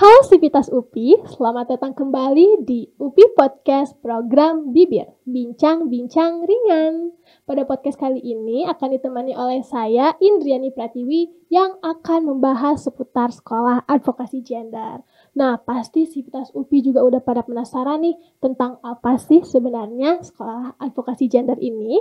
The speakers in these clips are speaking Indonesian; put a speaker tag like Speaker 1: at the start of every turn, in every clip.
Speaker 1: Halo Sivitas UPI, selamat datang kembali di UPI Podcast program Bibir, Bincang-Bincang Ringan. Pada podcast kali ini akan ditemani oleh saya, Indriani Pratiwi, yang akan membahas seputar sekolah advokasi gender. Nah, pasti Sivitas UPI juga udah pada penasaran nih tentang apa sih sebenarnya sekolah advokasi gender ini.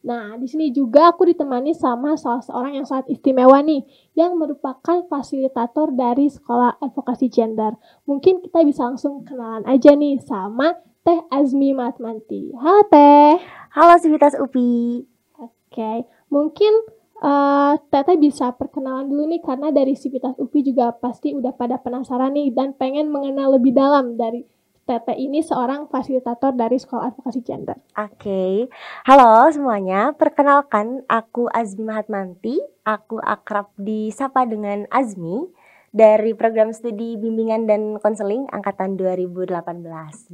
Speaker 1: Nah, di sini juga aku ditemani sama salah seorang yang sangat istimewa nih, yang merupakan fasilitator dari Sekolah Advokasi Gender. Mungkin kita bisa langsung kenalan aja nih sama Teh Azmi Matmanti. Halo Teh.
Speaker 2: Halo Sivitas UPI.
Speaker 1: Oke, mungkin uh, Teteh bisa perkenalan dulu nih karena dari Sivitas UPI juga pasti udah pada penasaran nih dan pengen mengenal lebih dalam dari Tete ini seorang fasilitator dari Sekolah Advokasi Gender.
Speaker 2: Oke, okay. halo semuanya. Perkenalkan, aku Azmi Mahatmanti. Aku akrab disapa dengan Azmi dari program studi bimbingan dan konseling angkatan 2018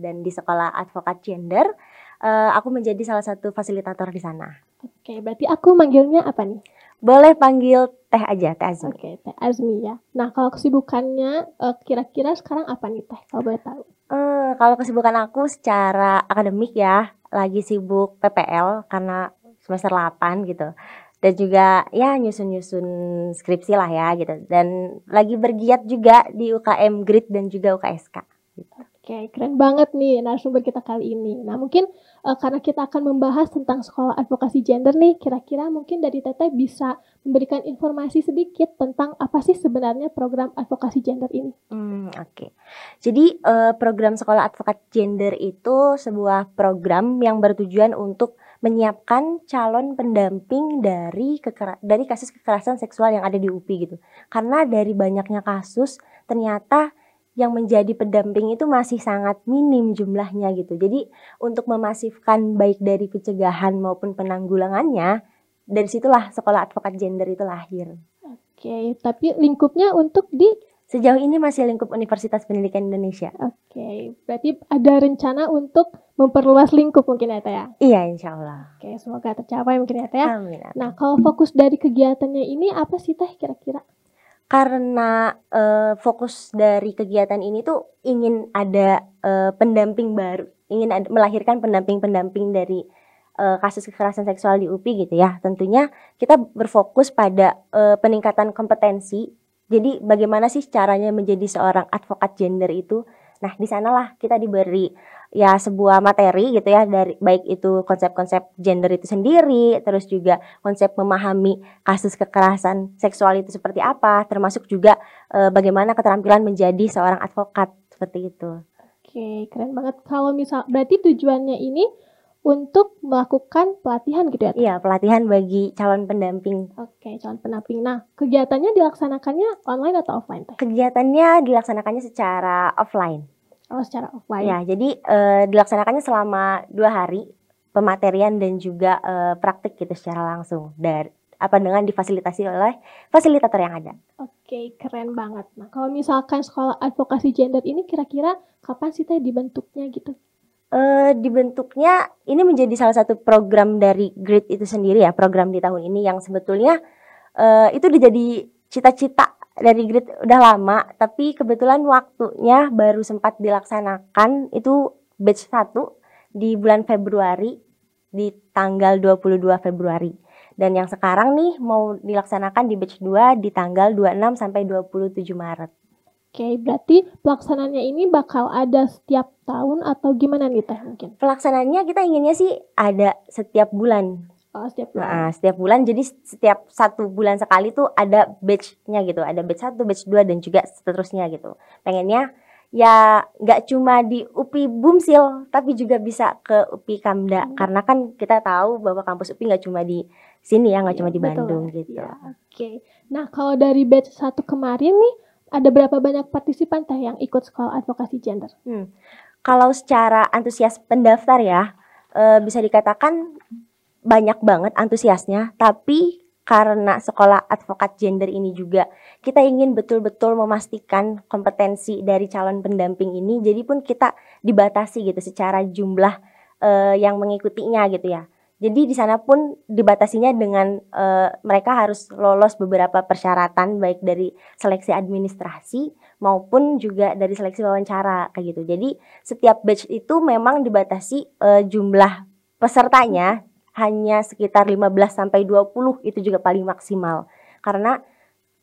Speaker 2: dan di Sekolah Advokat Gender. Uh, aku menjadi salah satu fasilitator di sana.
Speaker 1: Oke, okay, berarti aku manggilnya apa nih?
Speaker 2: Boleh panggil Teh aja, Teh Azmi.
Speaker 1: Oke, okay, Teh Azmi ya. Nah, kalau kesibukannya uh, kira-kira sekarang apa nih Teh? Kalau boleh tahu.
Speaker 2: Uh, kalau kesibukan aku secara akademik ya, lagi sibuk PPL karena semester 8 gitu. Dan juga ya nyusun-nyusun skripsi lah ya gitu. Dan lagi bergiat juga di UKM Grid dan juga UKSK. Gitu.
Speaker 1: Oke, keren banget nih narasumber kita kali ini. Nah, mungkin uh, karena kita akan membahas tentang sekolah advokasi gender nih, kira-kira mungkin dari Teteh bisa memberikan informasi sedikit tentang apa sih sebenarnya program advokasi gender ini.
Speaker 2: Hmm, oke. Okay. Jadi uh, program sekolah advokat gender itu sebuah program yang bertujuan untuk menyiapkan calon pendamping dari kekera dari kasus kekerasan seksual yang ada di UPI gitu. Karena dari banyaknya kasus ternyata yang menjadi pendamping itu masih sangat minim jumlahnya gitu. Jadi untuk memasifkan baik dari pencegahan maupun penanggulangannya, dari situlah sekolah advokat gender itu lahir.
Speaker 1: Oke, tapi lingkupnya untuk di
Speaker 2: sejauh ini masih lingkup Universitas Pendidikan Indonesia.
Speaker 1: Oke, berarti ada rencana untuk memperluas lingkup mungkin ya Teh ya?
Speaker 2: Iya, insya Allah.
Speaker 1: Oke, semoga tercapai mungkin ya Teh ya.
Speaker 2: Amin, amin.
Speaker 1: Nah, kalau fokus dari kegiatannya ini apa sih Teh kira-kira?
Speaker 2: Karena uh, fokus dari kegiatan ini tuh ingin ada uh, pendamping baru, ingin ada, melahirkan pendamping-pendamping dari uh, kasus kekerasan seksual di UPI gitu ya. Tentunya kita berfokus pada uh, peningkatan kompetensi. Jadi bagaimana sih caranya menjadi seorang advokat gender itu? Nah, di sanalah kita diberi ya sebuah materi gitu ya dari baik itu konsep-konsep gender itu sendiri terus juga konsep memahami kasus kekerasan seksual itu seperti apa termasuk juga e, bagaimana keterampilan menjadi seorang advokat seperti itu.
Speaker 1: Oke, keren banget. Kalau misal berarti tujuannya ini untuk melakukan pelatihan gitu ya?
Speaker 2: Iya, pelatihan bagi calon pendamping.
Speaker 1: Oke, calon pendamping. Nah, kegiatannya dilaksanakannya online atau offline?
Speaker 2: Kegiatannya dilaksanakannya secara offline.
Speaker 1: Oh, secara offline.
Speaker 2: Ya, jadi uh, dilaksanakannya selama dua hari pematerian dan juga uh, praktik gitu secara langsung dari apa dengan difasilitasi oleh fasilitator yang ada.
Speaker 1: Oke, keren banget. Nah, kalau misalkan sekolah advokasi gender ini kira-kira kapan sih teh dibentuknya gitu?
Speaker 2: Uh, dibentuknya ini menjadi salah satu program dari GRID itu sendiri ya, program di tahun ini yang sebetulnya uh, itu dijadi cita-cita dari grid udah lama, tapi kebetulan waktunya baru sempat dilaksanakan itu batch 1 di bulan Februari di tanggal 22 Februari. Dan yang sekarang nih mau dilaksanakan di batch 2 di tanggal 26 sampai 27 Maret.
Speaker 1: Oke, berarti pelaksananya ini bakal ada setiap tahun atau gimana nih Teh mungkin?
Speaker 2: Pelaksananya kita inginnya sih ada setiap bulan
Speaker 1: Oh, setiap bulan.
Speaker 2: Nah, setiap bulan jadi setiap satu bulan sekali tuh ada batch-nya gitu. Ada batch satu, batch dua dan juga seterusnya gitu. Pengennya ya nggak cuma di UPI Bumsil tapi juga bisa ke UPI Kamda hmm. karena kan kita tahu bahwa kampus UPI nggak cuma di sini ya nggak ya, cuma di Bandung betul. gitu. Ya,
Speaker 1: Oke. Okay. Nah kalau dari batch satu kemarin nih ada berapa banyak partisipan teh yang ikut sekolah advokasi gender?
Speaker 2: Hmm. Kalau secara antusias pendaftar ya e, bisa dikatakan banyak banget antusiasnya, tapi karena sekolah advokat gender ini juga kita ingin betul-betul memastikan kompetensi dari calon pendamping ini jadi pun kita dibatasi gitu secara jumlah uh, yang mengikutinya gitu ya jadi di sana pun dibatasinya dengan uh, mereka harus lolos beberapa persyaratan baik dari seleksi administrasi maupun juga dari seleksi wawancara kayak gitu. Jadi setiap batch itu memang dibatasi uh, jumlah pesertanya hanya sekitar 15 sampai 20 itu juga paling maksimal. Karena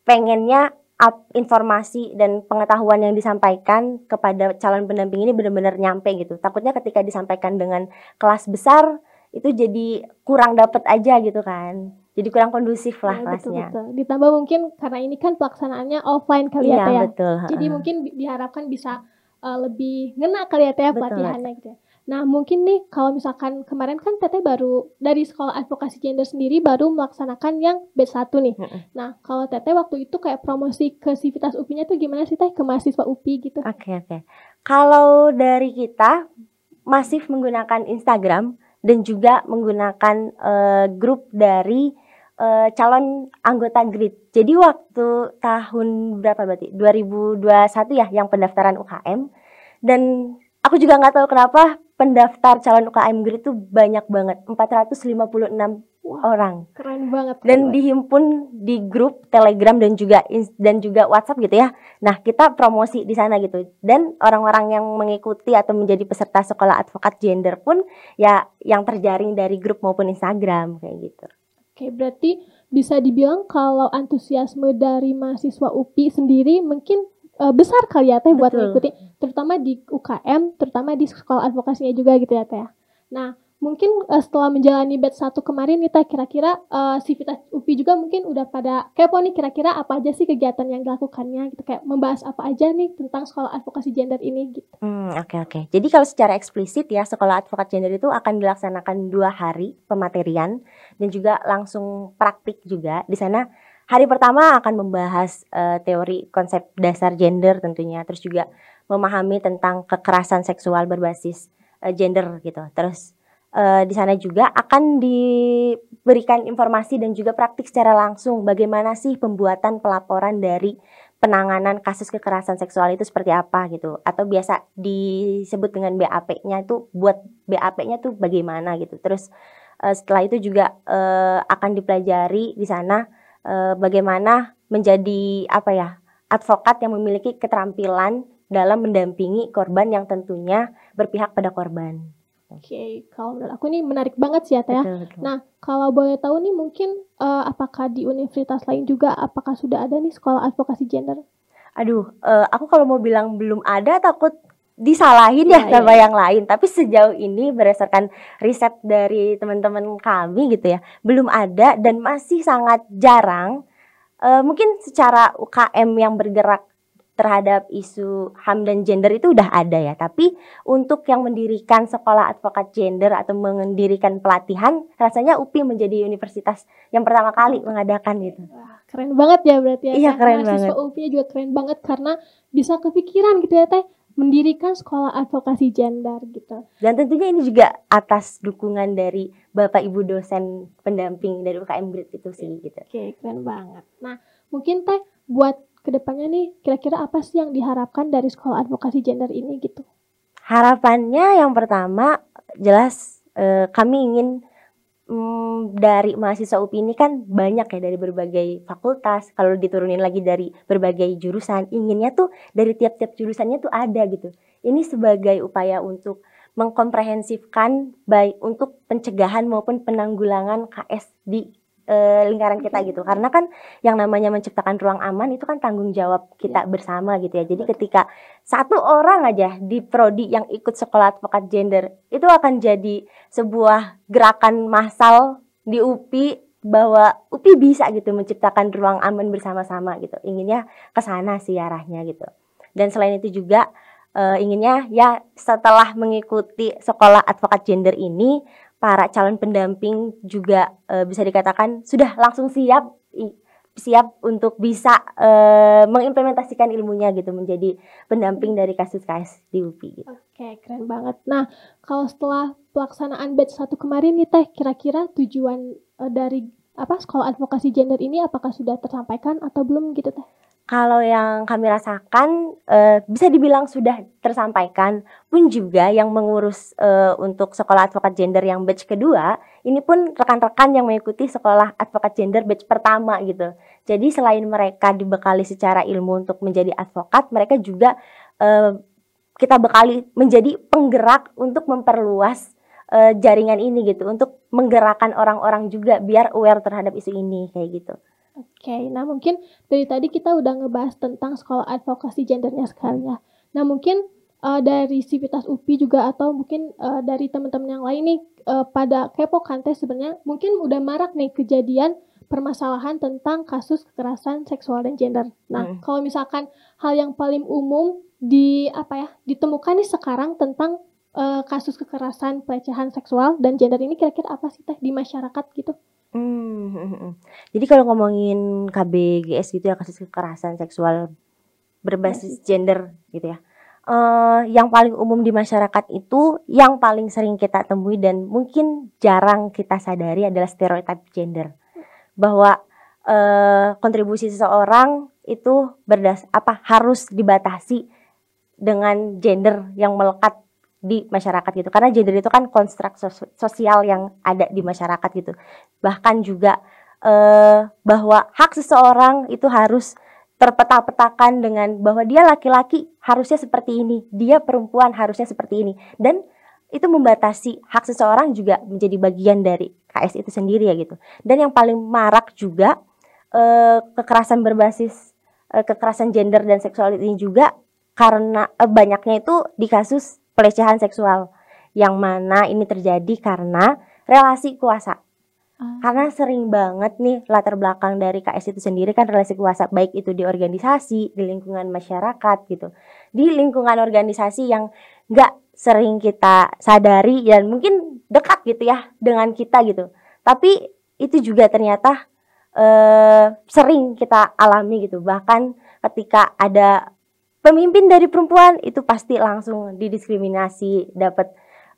Speaker 2: pengennya up informasi dan pengetahuan yang disampaikan kepada calon pendamping ini benar-benar nyampe gitu. Takutnya ketika disampaikan dengan kelas besar itu jadi kurang dapat aja gitu kan jadi kurang kondusif lah ya, kelasnya.
Speaker 1: Betul, betul. Ditambah mungkin karena ini kan pelaksanaannya offline kali ya,
Speaker 2: ya.
Speaker 1: betul. Jadi mungkin diharapkan bisa uh, lebih ngena kali ya Teh pelatihannya gitu ya. Nah mungkin nih kalau misalkan kemarin kan Teteh baru dari sekolah advokasi gender sendiri baru melaksanakan yang batch 1 nih. Nah kalau Teteh waktu itu kayak promosi ke Sivitas UPI-nya tuh gimana sih Teh ke mahasiswa UPI gitu?
Speaker 2: Oke okay, oke. Okay. Kalau dari kita masif menggunakan Instagram dan juga menggunakan uh, grup dari uh, calon anggota GRID. Jadi waktu tahun berapa berarti? 2021 ya yang pendaftaran UKM dan aku juga nggak tahu kenapa pendaftar calon UKM GRID itu banyak banget, 456 Wow, orang.
Speaker 1: Keren banget.
Speaker 2: Dan dihimpun di grup Telegram dan juga dan juga WhatsApp gitu ya. Nah, kita promosi di sana gitu. Dan orang-orang yang mengikuti atau menjadi peserta sekolah advokat gender pun ya yang terjaring dari grup maupun Instagram kayak gitu.
Speaker 1: Oke, berarti bisa dibilang kalau antusiasme dari mahasiswa UPI sendiri mungkin uh, besar kali ya Teh buat mengikuti terutama di UKM, terutama di sekolah advokasinya juga gitu ya Teh. Ya. Nah, mungkin uh, setelah menjalani batch satu kemarin nih Teh, kira-kira uh, Sivitas UPI juga mungkin udah pada kepo nih kira-kira apa aja sih kegiatan yang dilakukannya gitu kayak membahas apa aja nih tentang sekolah advokasi gender ini gitu.
Speaker 2: Hmm, oke okay, oke. Okay. Jadi kalau secara eksplisit ya sekolah advokat gender itu akan dilaksanakan dua hari pematerian dan juga langsung praktik juga di sana. Hari pertama akan membahas uh, teori konsep dasar gender tentunya, terus juga memahami tentang kekerasan seksual berbasis uh, gender gitu. Terus uh, di sana juga akan diberikan informasi dan juga praktik secara langsung bagaimana sih pembuatan pelaporan dari penanganan kasus kekerasan seksual itu seperti apa gitu atau biasa disebut dengan BAP-nya itu buat BAP-nya tuh bagaimana gitu terus uh, setelah itu juga uh, akan dipelajari di sana uh, bagaimana menjadi apa ya advokat yang memiliki keterampilan dalam mendampingi korban yang tentunya berpihak pada korban.
Speaker 1: Oke, okay. kalau menurut aku nih menarik banget sih ya Teh. Nah, kalau boleh tahu nih mungkin uh, apakah di universitas lain juga apakah sudah ada nih sekolah advokasi gender?
Speaker 2: Aduh, uh, aku kalau mau bilang belum ada takut disalahin ya, ya sama ya. yang lain. Tapi sejauh ini berdasarkan riset dari teman-teman kami gitu ya, belum ada dan masih sangat jarang. Uh, mungkin secara UKM yang bergerak terhadap isu HAM dan gender itu udah ada ya. Tapi untuk yang mendirikan sekolah advokat gender atau mendirikan pelatihan, rasanya UPI menjadi universitas yang pertama kali mengadakan itu.
Speaker 1: Wah, keren banget ya berarti ya.
Speaker 2: Iya, keren banget.
Speaker 1: UPI juga keren banget karena bisa kepikiran gitu ya Teh mendirikan sekolah advokasi gender gitu.
Speaker 2: Dan tentunya ini juga atas dukungan dari Bapak Ibu dosen pendamping dari UKM Grid itu sih gitu.
Speaker 1: Oke, keren banget. Nah, mungkin Teh buat ke depannya nih kira-kira apa sih yang diharapkan dari sekolah advokasi gender ini gitu?
Speaker 2: Harapannya yang pertama jelas eh, kami ingin mm, dari mahasiswa UPI ini kan banyak ya dari berbagai fakultas. Kalau diturunin lagi dari berbagai jurusan, inginnya tuh dari tiap-tiap jurusannya tuh ada gitu. Ini sebagai upaya untuk mengkomprehensifkan baik untuk pencegahan maupun penanggulangan KS di e, lingkaran kita gitu. Karena kan yang namanya menciptakan ruang aman itu kan tanggung jawab kita iya. bersama gitu ya. Jadi ketika satu orang aja di prodi yang ikut sekolah advokat gender itu akan jadi sebuah gerakan massal di UPI bahwa UPI bisa gitu menciptakan ruang aman bersama-sama gitu. Inginnya ke sana sih arahnya gitu. Dan selain itu juga e, inginnya ya setelah mengikuti sekolah advokat gender ini para calon pendamping juga e, bisa dikatakan sudah langsung siap siap untuk bisa e, mengimplementasikan ilmunya gitu menjadi pendamping dari kasus-kasus di UPI. Gitu.
Speaker 1: Oke, keren banget. Nah, kalau setelah pelaksanaan batch satu kemarin nih Teh, kira-kira tujuan e, dari apa sekolah advokasi gender ini apakah sudah tersampaikan atau belum gitu Teh?
Speaker 2: Kalau yang kami rasakan uh, bisa dibilang sudah tersampaikan pun juga yang mengurus uh, untuk sekolah advokat gender yang batch kedua ini pun rekan-rekan yang mengikuti sekolah advokat gender batch pertama gitu. Jadi selain mereka dibekali secara ilmu untuk menjadi advokat, mereka juga uh, kita bekali menjadi penggerak untuk memperluas uh, jaringan ini gitu, untuk menggerakkan orang-orang juga biar aware terhadap isu ini kayak gitu.
Speaker 1: Oke, nah mungkin dari tadi kita udah ngebahas tentang sekolah advokasi gendernya sekali ya. Nah mungkin uh, dari Sivitas UPI juga atau mungkin uh, dari teman-teman yang lain nih uh, pada kepo kantes sebenarnya mungkin udah marak nih kejadian permasalahan tentang kasus kekerasan seksual dan gender. Nah, hmm. kalau misalkan hal yang paling umum di apa ya ditemukan nih sekarang tentang uh, kasus kekerasan pelecehan seksual dan gender ini kira-kira apa sih teh di masyarakat gitu?
Speaker 2: Hmm, hmm, hmm. Jadi kalau ngomongin KBGS gitu ya, kasus kekerasan seksual berbasis iya gender gitu ya. Uh, yang paling umum di masyarakat itu yang paling sering kita temui dan mungkin jarang kita sadari adalah stereotip gender. Bahwa uh, kontribusi seseorang itu berdas apa harus dibatasi dengan gender yang melekat di masyarakat gitu. Karena gender itu kan konstruk sosial yang ada di masyarakat gitu. Bahkan juga eh, bahwa hak seseorang itu harus terpeta-petakan dengan bahwa dia laki-laki harusnya seperti ini dia perempuan harusnya seperti ini. Dan itu membatasi hak seseorang juga menjadi bagian dari KS itu sendiri ya gitu. Dan yang paling marak juga eh, kekerasan berbasis eh, kekerasan gender dan seksual ini juga karena eh, banyaknya itu di kasus pelecehan seksual yang mana ini terjadi karena relasi kuasa. Ah. Karena sering banget nih latar belakang dari KS itu sendiri kan relasi kuasa baik itu di organisasi, di lingkungan masyarakat gitu. Di lingkungan organisasi yang nggak sering kita sadari dan mungkin dekat gitu ya dengan kita gitu. Tapi itu juga ternyata eh, sering kita alami gitu. Bahkan ketika ada pemimpin dari perempuan itu pasti langsung didiskriminasi, dapat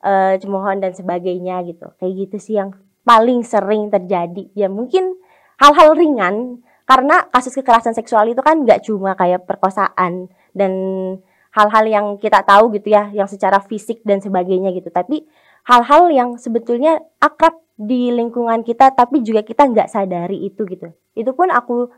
Speaker 2: uh, cemoohan dan sebagainya gitu. Kayak gitu sih yang paling sering terjadi. Ya mungkin hal-hal ringan karena kasus kekerasan seksual itu kan nggak cuma kayak perkosaan dan hal-hal yang kita tahu gitu ya, yang secara fisik dan sebagainya gitu. Tapi hal-hal yang sebetulnya akrab di lingkungan kita tapi juga kita nggak sadari itu gitu. Itu pun aku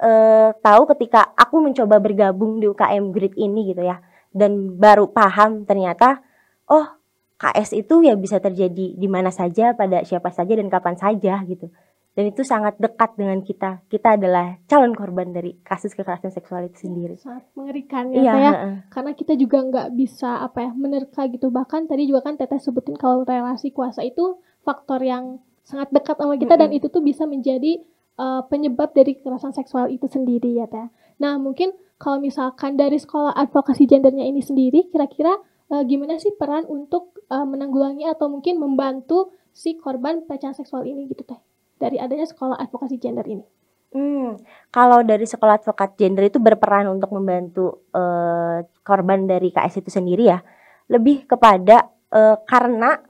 Speaker 2: uh, tahu ketika aku mencoba bergabung di UKM Grid ini gitu ya. Dan baru paham ternyata oh KS itu ya bisa terjadi di mana saja pada siapa saja dan kapan saja gitu. Dan itu sangat dekat dengan kita. Kita adalah calon korban dari kasus kekerasan seksual itu sendiri.
Speaker 1: sangat mengerikan ya, iya, ya. karena kita juga nggak bisa apa ya menerka gitu. Bahkan tadi juga kan teteh sebutin kalau relasi kuasa itu faktor yang sangat dekat sama kita mm -hmm. dan itu tuh bisa menjadi uh, penyebab dari kekerasan seksual itu sendiri ya teh. Nah mungkin kalau misalkan dari sekolah advokasi gendernya ini sendiri, kira-kira uh, gimana sih peran untuk uh, menanggulangi atau mungkin membantu si korban pelecehan seksual ini gitu teh dari adanya sekolah advokasi gender ini?
Speaker 2: Hmm, kalau dari sekolah advokat gender itu berperan untuk membantu uh, korban dari KS itu sendiri ya, lebih kepada uh, karena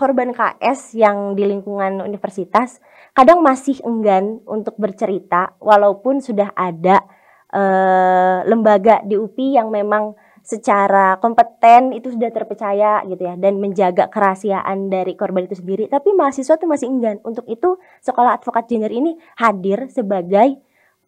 Speaker 2: korban KS yang di lingkungan universitas kadang masih enggan untuk bercerita walaupun sudah ada uh, lembaga di UPI yang memang secara kompeten itu sudah terpercaya gitu ya dan menjaga kerahasiaan dari korban itu sendiri. Tapi mahasiswa itu masih enggan untuk itu. Sekolah advokat gender ini hadir sebagai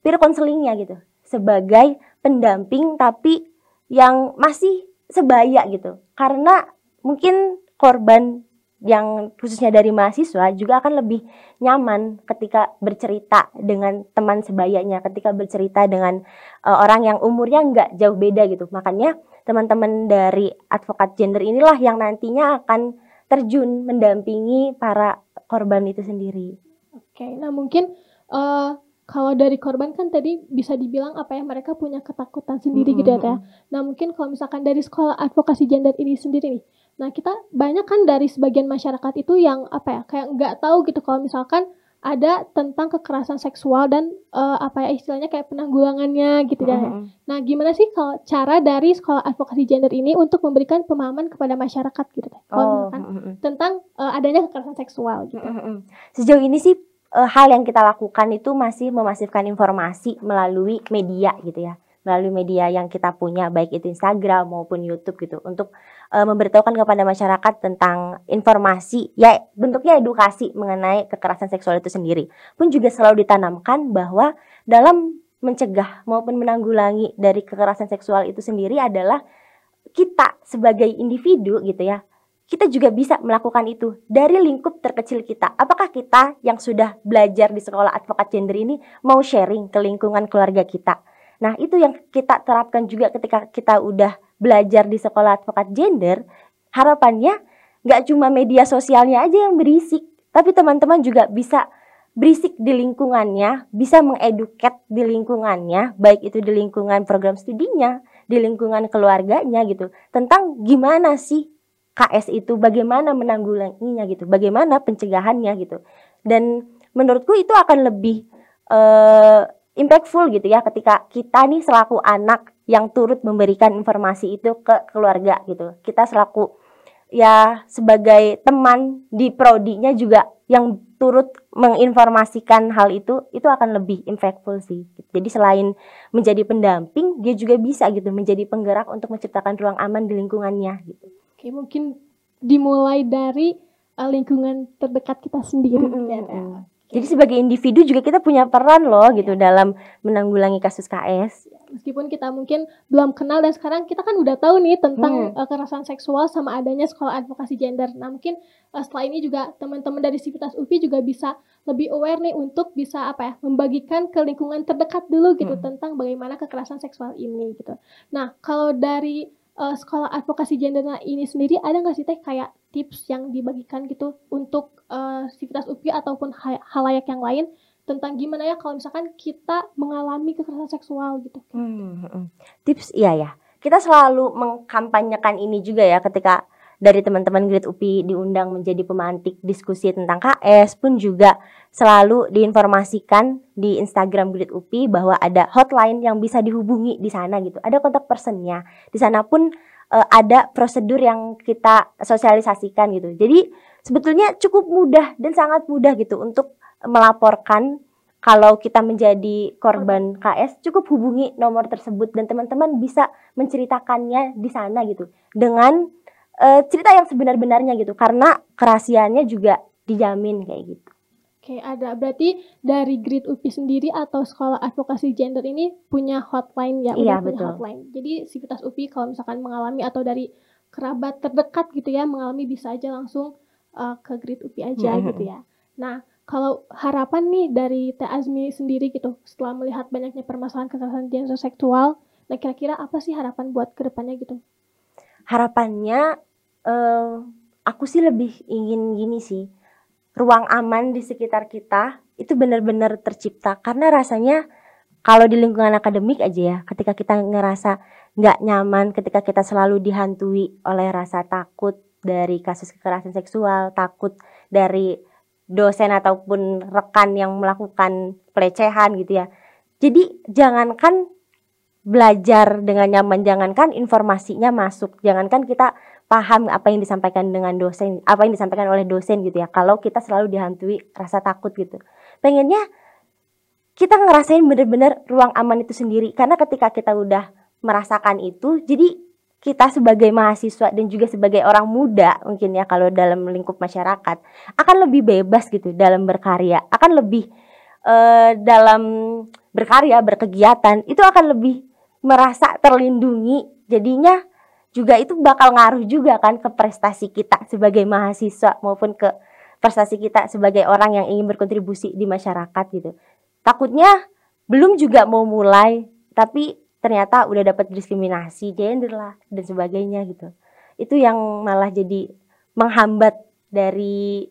Speaker 2: peer counselingnya gitu sebagai pendamping tapi yang masih sebaya gitu. Karena mungkin korban yang khususnya dari mahasiswa juga akan lebih nyaman ketika bercerita dengan teman sebayanya, ketika bercerita dengan uh, orang yang umurnya nggak jauh beda gitu. Makanya teman-teman dari advokat gender inilah yang nantinya akan terjun mendampingi para korban itu sendiri.
Speaker 1: Oke, nah mungkin uh, kalau dari korban kan tadi bisa dibilang apa ya mereka punya ketakutan sendiri mm -hmm. gitu ya. Nah mungkin kalau misalkan dari sekolah advokasi gender ini sendiri nih, Nah, kita banyak kan dari sebagian masyarakat itu yang apa ya, kayak nggak tahu gitu kalau misalkan ada tentang kekerasan seksual dan uh, apa ya istilahnya kayak penanggulangannya gitu ya. Mm-hmm. Nah, gimana sih kalau cara dari sekolah advokasi gender ini untuk memberikan pemahaman kepada masyarakat gitu. Kalau oh, misalkan tentang uh, adanya kekerasan seksual gitu. Mm-hmm.
Speaker 2: Sejauh ini sih uh, hal yang kita lakukan itu masih memasifkan informasi melalui media gitu ya melalui media yang kita punya baik itu Instagram maupun YouTube gitu untuk uh, memberitahukan kepada masyarakat tentang informasi ya bentuknya edukasi mengenai kekerasan seksual itu sendiri pun juga selalu ditanamkan bahwa dalam mencegah maupun menanggulangi dari kekerasan seksual itu sendiri adalah kita sebagai individu gitu ya kita juga bisa melakukan itu dari lingkup terkecil kita. Apakah kita yang sudah belajar di sekolah advokat gender ini mau sharing ke lingkungan keluarga kita? Nah, itu yang kita terapkan juga ketika kita udah belajar di sekolah advokat gender. Harapannya nggak cuma media sosialnya aja yang berisik, tapi teman-teman juga bisa berisik di lingkungannya, bisa mengeduket di lingkungannya, baik itu di lingkungan program studinya, di lingkungan keluarganya gitu, tentang gimana sih KS itu bagaimana menanggulanginya gitu, bagaimana pencegahannya gitu. Dan menurutku itu akan lebih uh, impactful gitu ya ketika kita nih selaku anak yang turut memberikan informasi itu ke keluarga gitu. Kita selaku ya sebagai teman di prodinya juga yang turut menginformasikan hal itu itu akan lebih impactful sih. Jadi selain menjadi pendamping, dia juga bisa gitu menjadi penggerak untuk menciptakan ruang aman di lingkungannya gitu.
Speaker 1: Oke, mungkin dimulai dari uh, lingkungan terdekat kita sendiri. Mm -hmm. ya.
Speaker 2: Jadi sebagai individu juga kita punya peran loh gitu ya. dalam menanggulangi kasus KS.
Speaker 1: Meskipun kita mungkin belum kenal dan sekarang kita kan udah tahu nih tentang hmm. uh, kekerasan seksual sama adanya sekolah advokasi gender. Nah mungkin uh, setelah ini juga teman-teman dari Sivitas UPI juga bisa lebih aware nih untuk bisa apa ya membagikan ke lingkungan terdekat dulu gitu hmm. tentang bagaimana kekerasan seksual ini gitu. Nah kalau dari uh, sekolah advokasi gender ini sendiri ada nggak sih teh kayak tips yang dibagikan gitu untuk uh, Sivitas UPI ataupun halayak yang lain tentang gimana ya kalau misalkan kita mengalami kekerasan seksual gitu.
Speaker 2: Hmm, hmm. tips iya ya. Kita selalu mengkampanyekan ini juga ya ketika dari teman-teman Grid UPI diundang menjadi pemantik diskusi tentang KS pun juga selalu diinformasikan di Instagram Grid UPI bahwa ada hotline yang bisa dihubungi di sana gitu. Ada kontak personnya. Di sana pun uh, ada prosedur yang kita sosialisasikan gitu. Jadi sebetulnya cukup mudah dan sangat mudah gitu untuk melaporkan kalau kita menjadi korban KS cukup hubungi nomor tersebut dan teman-teman bisa menceritakannya di sana gitu dengan uh, cerita yang sebenar-benarnya gitu karena kerahasiaannya juga dijamin kayak gitu.
Speaker 1: Oke, ada berarti dari Grid UPI sendiri atau sekolah advokasi gender ini punya hotline ya,
Speaker 2: iya,
Speaker 1: punya
Speaker 2: betul.
Speaker 1: hotline. Jadi Sivitas UPI kalau misalkan mengalami atau dari kerabat terdekat gitu ya mengalami bisa aja langsung uh, ke Grid UPI aja mm -hmm. gitu ya. Nah, kalau harapan nih dari Teh Azmi sendiri gitu setelah melihat banyaknya permasalahan kekerasan gender seksual, nah kira-kira apa sih harapan buat ke depannya gitu?
Speaker 2: Harapannya uh, aku sih lebih ingin gini sih ruang aman di sekitar kita itu benar-benar tercipta. Karena rasanya kalau di lingkungan akademik aja ya ketika kita ngerasa nggak nyaman ketika kita selalu dihantui oleh rasa takut dari kasus kekerasan seksual takut dari dosen ataupun rekan yang melakukan pelecehan gitu ya. Jadi jangankan belajar dengan nyaman. Jangankan informasinya masuk. Jangankan kita paham apa yang disampaikan dengan dosen apa yang disampaikan oleh dosen gitu ya. Kalau kita selalu dihantui rasa takut gitu. Pengennya kita ngerasain bener-bener ruang aman itu sendiri. Karena ketika kita udah merasakan itu jadi kita sebagai mahasiswa dan juga sebagai orang muda mungkin ya kalau dalam lingkup masyarakat akan lebih bebas gitu dalam berkarya. Akan lebih uh, dalam berkarya berkegiatan itu akan lebih merasa terlindungi jadinya juga itu bakal ngaruh juga kan ke prestasi kita sebagai mahasiswa maupun ke prestasi kita sebagai orang yang ingin berkontribusi di masyarakat gitu. Takutnya belum juga mau mulai tapi ternyata udah dapat diskriminasi gender lah dan sebagainya gitu. Itu yang malah jadi menghambat dari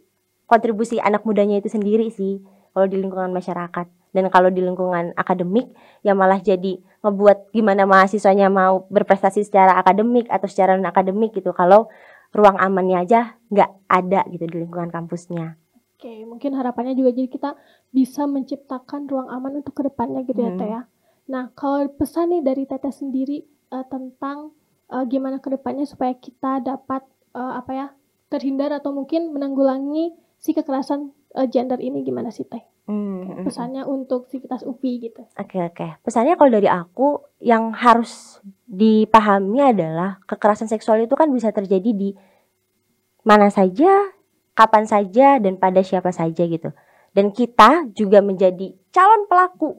Speaker 2: kontribusi anak mudanya itu sendiri sih kalau di lingkungan masyarakat dan kalau di lingkungan akademik ya malah jadi ngebuat gimana mahasiswanya mau berprestasi secara akademik atau secara non akademik gitu kalau ruang amannya aja nggak ada gitu di lingkungan kampusnya.
Speaker 1: Oke, mungkin harapannya juga jadi kita bisa menciptakan ruang aman untuk ke depannya gitu ya, hmm. ya Teh ya. Nah, kalau pesan nih dari Teteh sendiri uh, tentang uh, gimana ke depannya supaya kita dapat uh, apa ya terhindar atau mungkin menanggulangi si kekerasan uh, gender ini gimana sih Teh?
Speaker 2: Hmm,
Speaker 1: pesannya untuk Sivitas UPI gitu.
Speaker 2: Oke oke. Pesannya kalau dari aku yang harus dipahami adalah kekerasan seksual itu kan bisa terjadi di mana saja, kapan saja dan pada siapa saja gitu. Dan kita juga menjadi calon pelaku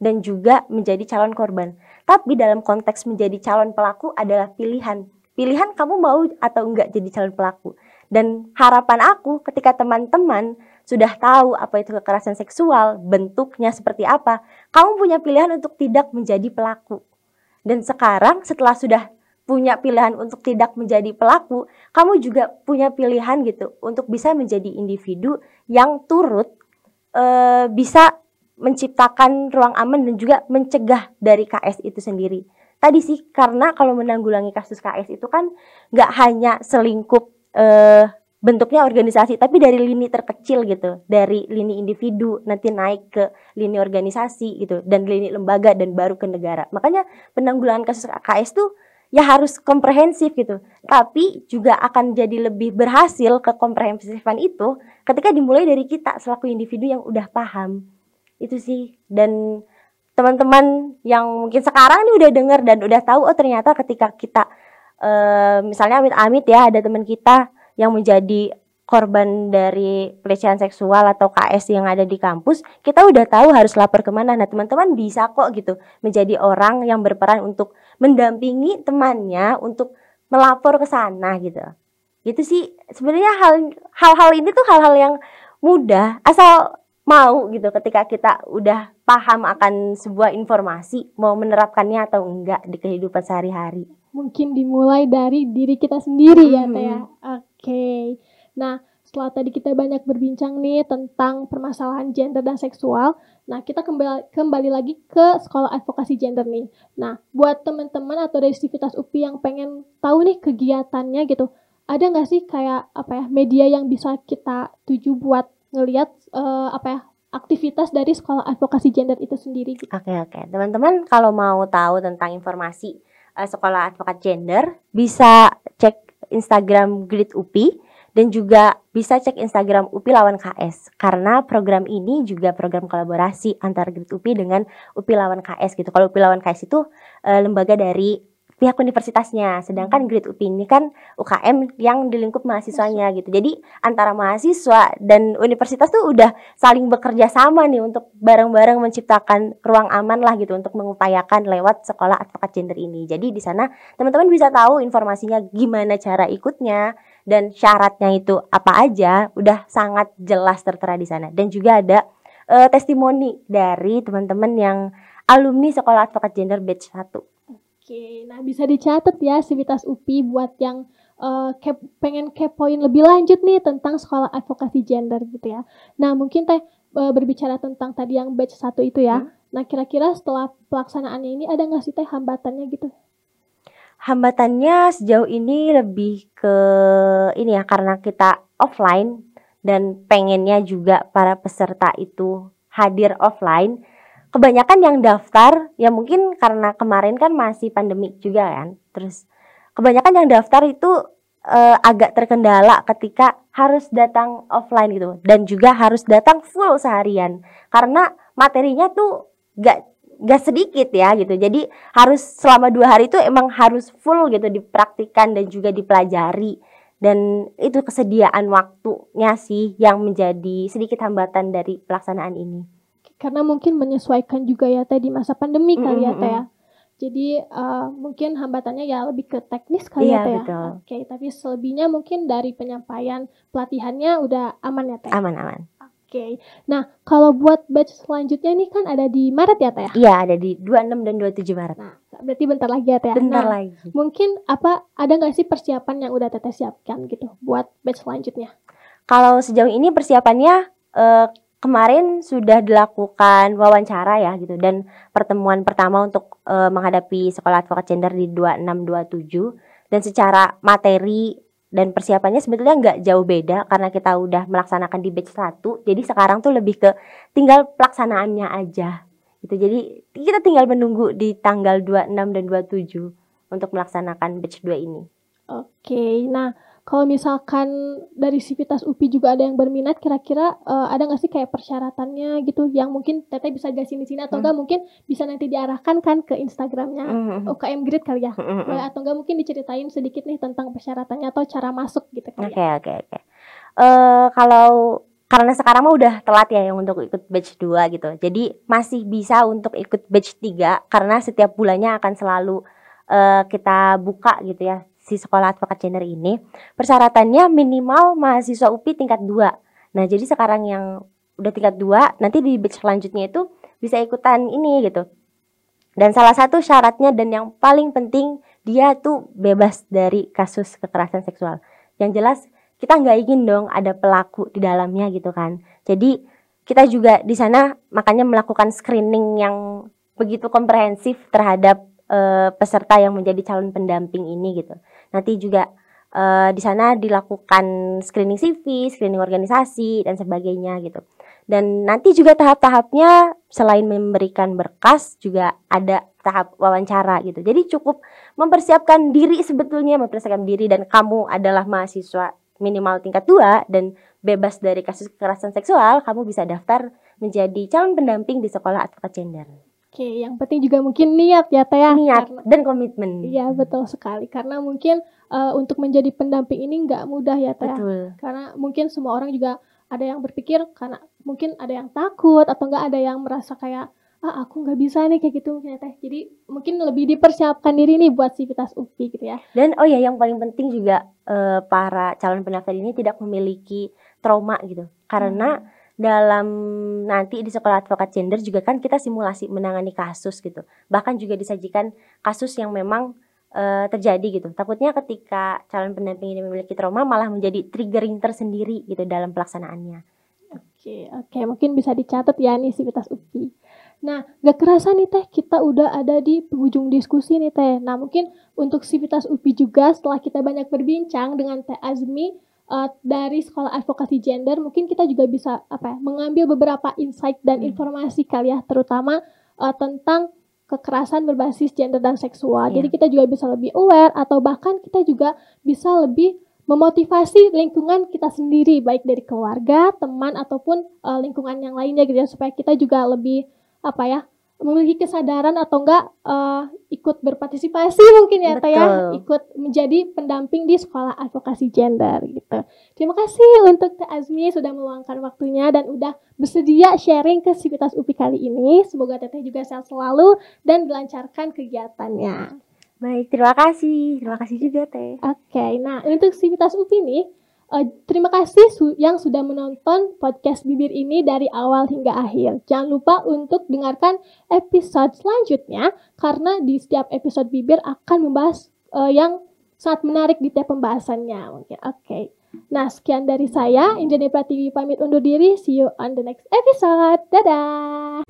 Speaker 2: dan juga menjadi calon korban. Tapi dalam konteks menjadi calon pelaku adalah pilihan. Pilihan kamu mau atau enggak jadi calon pelaku. Dan harapan aku ketika teman-teman sudah tahu apa itu kekerasan seksual, bentuknya seperti apa, kamu punya pilihan untuk tidak menjadi pelaku. Dan sekarang setelah sudah punya pilihan untuk tidak menjadi pelaku, kamu juga punya pilihan gitu untuk bisa menjadi individu yang turut e, bisa menciptakan ruang aman dan juga mencegah dari KS itu sendiri. Tadi sih karena kalau menanggulangi kasus KS itu kan nggak hanya selingkup uh, bentuknya organisasi tapi dari lini terkecil gitu dari lini individu nanti naik ke lini organisasi gitu dan lini lembaga dan baru ke negara. Makanya penanggulangan kasus KS tuh ya harus komprehensif gitu. Tapi juga akan jadi lebih berhasil ke komprehensifan itu ketika dimulai dari kita selaku individu yang udah paham. Itu sih. Dan teman-teman yang mungkin sekarang ini udah dengar dan udah tahu oh ternyata ketika kita uh, misalnya amit-amit ya ada teman kita yang menjadi korban dari pelecehan seksual atau KS yang ada di kampus, kita udah tahu harus lapor ke mana. Nah teman-teman bisa kok gitu menjadi orang yang berperan untuk mendampingi temannya untuk melapor ke sana gitu. Gitu sih sebenarnya hal hal-hal ini tuh hal-hal yang mudah asal mau gitu ketika kita udah paham akan sebuah informasi mau menerapkannya atau enggak di kehidupan sehari-hari
Speaker 1: mungkin dimulai dari diri kita sendiri ya Teh ya. Oke. Okay. Nah, setelah tadi kita banyak berbincang nih tentang permasalahan gender dan seksual, nah kita kembali kembali lagi ke sekolah advokasi gender nih. Nah, buat teman-teman atau dari Sivitas UPI yang pengen tahu nih kegiatannya gitu, ada nggak sih kayak apa ya media yang bisa kita tuju buat ngelihat uh, apa ya aktivitas dari sekolah advokasi gender itu sendiri?
Speaker 2: Gitu? Oke oke, teman-teman kalau mau tahu tentang informasi uh, sekolah advokat gender bisa cek Instagram Grid UPI dan juga bisa cek Instagram UPI lawan KS karena program ini juga program kolaborasi antara Grid UPI dengan UPI lawan KS gitu. Kalau UPI lawan KS itu uh, lembaga dari pihak universitasnya. Sedangkan Grid UPI ini kan UKM yang di lingkup mahasiswanya gitu. Jadi antara mahasiswa dan universitas tuh udah saling bekerja sama nih untuk bareng-bareng menciptakan ruang aman lah gitu untuk mengupayakan lewat sekolah advokat gender ini. Jadi di sana teman-teman bisa tahu informasinya gimana cara ikutnya dan syaratnya itu apa aja udah sangat jelas tertera di sana. Dan juga ada uh, testimoni dari teman-teman yang alumni sekolah advokat gender batch 1
Speaker 1: Oke, nah bisa dicatat ya Sivitas UPI buat yang uh, kep, pengen kepoin lebih lanjut nih tentang sekolah advokasi gender gitu ya. Nah mungkin teh uh, berbicara tentang tadi yang batch satu itu ya. Hmm. Nah kira-kira setelah pelaksanaannya ini ada nggak sih teh hambatannya gitu?
Speaker 2: Hambatannya sejauh ini lebih ke ini ya karena kita offline dan pengennya juga para peserta itu hadir offline kebanyakan yang daftar ya mungkin karena kemarin kan masih pandemi juga kan. Terus kebanyakan yang daftar itu uh, agak terkendala ketika harus datang offline gitu. Dan juga harus datang full seharian. Karena materinya tuh gak gak sedikit ya gitu. Jadi harus selama dua hari itu emang harus full gitu dipraktikan dan juga dipelajari. Dan itu kesediaan waktunya sih yang menjadi sedikit hambatan dari pelaksanaan ini
Speaker 1: karena mungkin menyesuaikan juga ya teh di masa pandemi mm -hmm. kali ya teh ya. Jadi uh, mungkin hambatannya ya lebih ke teknis kali
Speaker 2: ya,
Speaker 1: ya teh
Speaker 2: ya. Oke,
Speaker 1: okay, tapi selebihnya mungkin dari penyampaian pelatihannya udah aman ya teh.
Speaker 2: Aman aman.
Speaker 1: Oke. Okay. Nah, kalau buat batch selanjutnya nih kan ada di Maret ya teh ya?
Speaker 2: Iya, ada di 26 dan 27 Maret.
Speaker 1: Nah, berarti bentar lagi ya teh. Ya?
Speaker 2: Bentar
Speaker 1: nah,
Speaker 2: lagi.
Speaker 1: Mungkin apa ada nggak sih persiapan yang udah teteh siapkan gitu buat batch selanjutnya?
Speaker 2: Kalau sejauh ini persiapannya uh, kemarin sudah dilakukan wawancara ya gitu. Dan pertemuan pertama untuk e, menghadapi sekolah advokat gender di 2627 dan secara materi dan persiapannya sebetulnya nggak jauh beda karena kita udah melaksanakan di batch 1 jadi sekarang tuh lebih ke tinggal pelaksanaannya aja gitu. Jadi kita tinggal menunggu di tanggal 26 dan 27 untuk melaksanakan batch 2 ini.
Speaker 1: Oke nah kalau misalkan dari Sivitas UPI juga ada yang berminat, kira-kira uh, ada nggak sih kayak persyaratannya gitu yang mungkin Teteh bisa jelasin di sini atau enggak hmm. mungkin bisa nanti diarahkan kan ke Instagramnya hmm. UKM Grid kali ya, hmm. hmm, hmm. atau enggak mungkin diceritain sedikit nih tentang persyaratannya atau cara masuk gitu
Speaker 2: kali Oke oke oke. Eh, kalau karena sekarang mah udah telat ya yang untuk ikut batch 2 gitu. Jadi masih bisa untuk ikut batch 3 karena setiap bulannya akan selalu uh, kita buka gitu ya si sekolah advokat gender ini persyaratannya minimal mahasiswa UPI tingkat 2. Nah, jadi sekarang yang udah tingkat 2, nanti di batch selanjutnya itu bisa ikutan ini gitu. Dan salah satu syaratnya dan yang paling penting dia tuh bebas dari kasus kekerasan seksual. Yang jelas kita nggak ingin dong ada pelaku di dalamnya gitu kan. Jadi kita juga di sana makanya melakukan screening yang begitu komprehensif terhadap uh, peserta yang menjadi calon pendamping ini gitu. Nanti juga uh, di sana dilakukan screening CV, screening organisasi dan sebagainya gitu. Dan nanti juga tahap-tahapnya selain memberikan berkas juga ada tahap wawancara gitu. Jadi cukup mempersiapkan diri sebetulnya, mempersiapkan diri dan kamu adalah mahasiswa minimal tingkat 2 dan bebas dari kasus kekerasan seksual, kamu bisa daftar menjadi calon pendamping di sekolah advokat gender.
Speaker 1: Oke, yang penting juga mungkin niat ya Teh ya.
Speaker 2: Niat karena, dan komitmen.
Speaker 1: Iya betul sekali. Karena mungkin uh, untuk menjadi pendamping ini nggak mudah ya Teh. Ya. Betul. Karena mungkin semua orang juga ada yang berpikir karena mungkin ada yang takut atau enggak ada yang merasa kayak ah aku nggak bisa nih kayak gitu mungkin ya teh jadi mungkin lebih dipersiapkan diri nih buat sivitas UPI gitu ya
Speaker 2: dan oh ya yang paling penting juga uh, para calon pendaftar ini tidak memiliki trauma gitu karena hmm dalam nanti di sekolah advokat gender juga kan kita simulasi menangani kasus gitu. Bahkan juga disajikan kasus yang memang uh, terjadi gitu. Takutnya ketika calon pendamping ini memiliki trauma malah menjadi triggering tersendiri gitu dalam pelaksanaannya.
Speaker 1: Oke, oke, mungkin bisa dicatat ya nih Sivitas UPI. Nah, gak kerasa nih Teh, kita udah ada di penghujung diskusi nih Teh. Nah, mungkin untuk Sivitas UPI juga setelah kita banyak berbincang dengan Teh Azmi, uh, dari sekolah advokasi gender mungkin kita juga bisa apa ya, mengambil beberapa insight dan hmm. informasi kali ya terutama uh, tentang kekerasan berbasis gender dan seksual. Yeah. Jadi kita juga bisa lebih aware atau bahkan kita juga bisa lebih memotivasi lingkungan kita sendiri baik dari keluarga, teman ataupun uh, lingkungan yang lainnya gitu ya supaya kita juga lebih apa ya memiliki kesadaran atau enggak uh, ikut berpartisipasi mungkin ya Teh ya ikut menjadi pendamping di sekolah advokasi gender gitu. Terima kasih untuk Teh Azmi sudah meluangkan waktunya dan udah bersedia sharing ke Sivitas UPI kali ini. Semoga Teteh juga sehat selalu dan dilancarkan kegiatannya.
Speaker 2: Baik, terima kasih. Terima kasih juga Teh.
Speaker 1: Oke, okay, nah untuk Sivitas UPI nih Uh, terima kasih su yang sudah menonton podcast Bibir ini dari awal hingga akhir. Jangan lupa untuk dengarkan episode selanjutnya karena di setiap episode Bibir akan membahas uh, yang sangat menarik di tiap pembahasannya. Oke. Okay. Nah, sekian dari saya. Injani Pratiwi pamit undur diri. See you on the next episode. Dadah.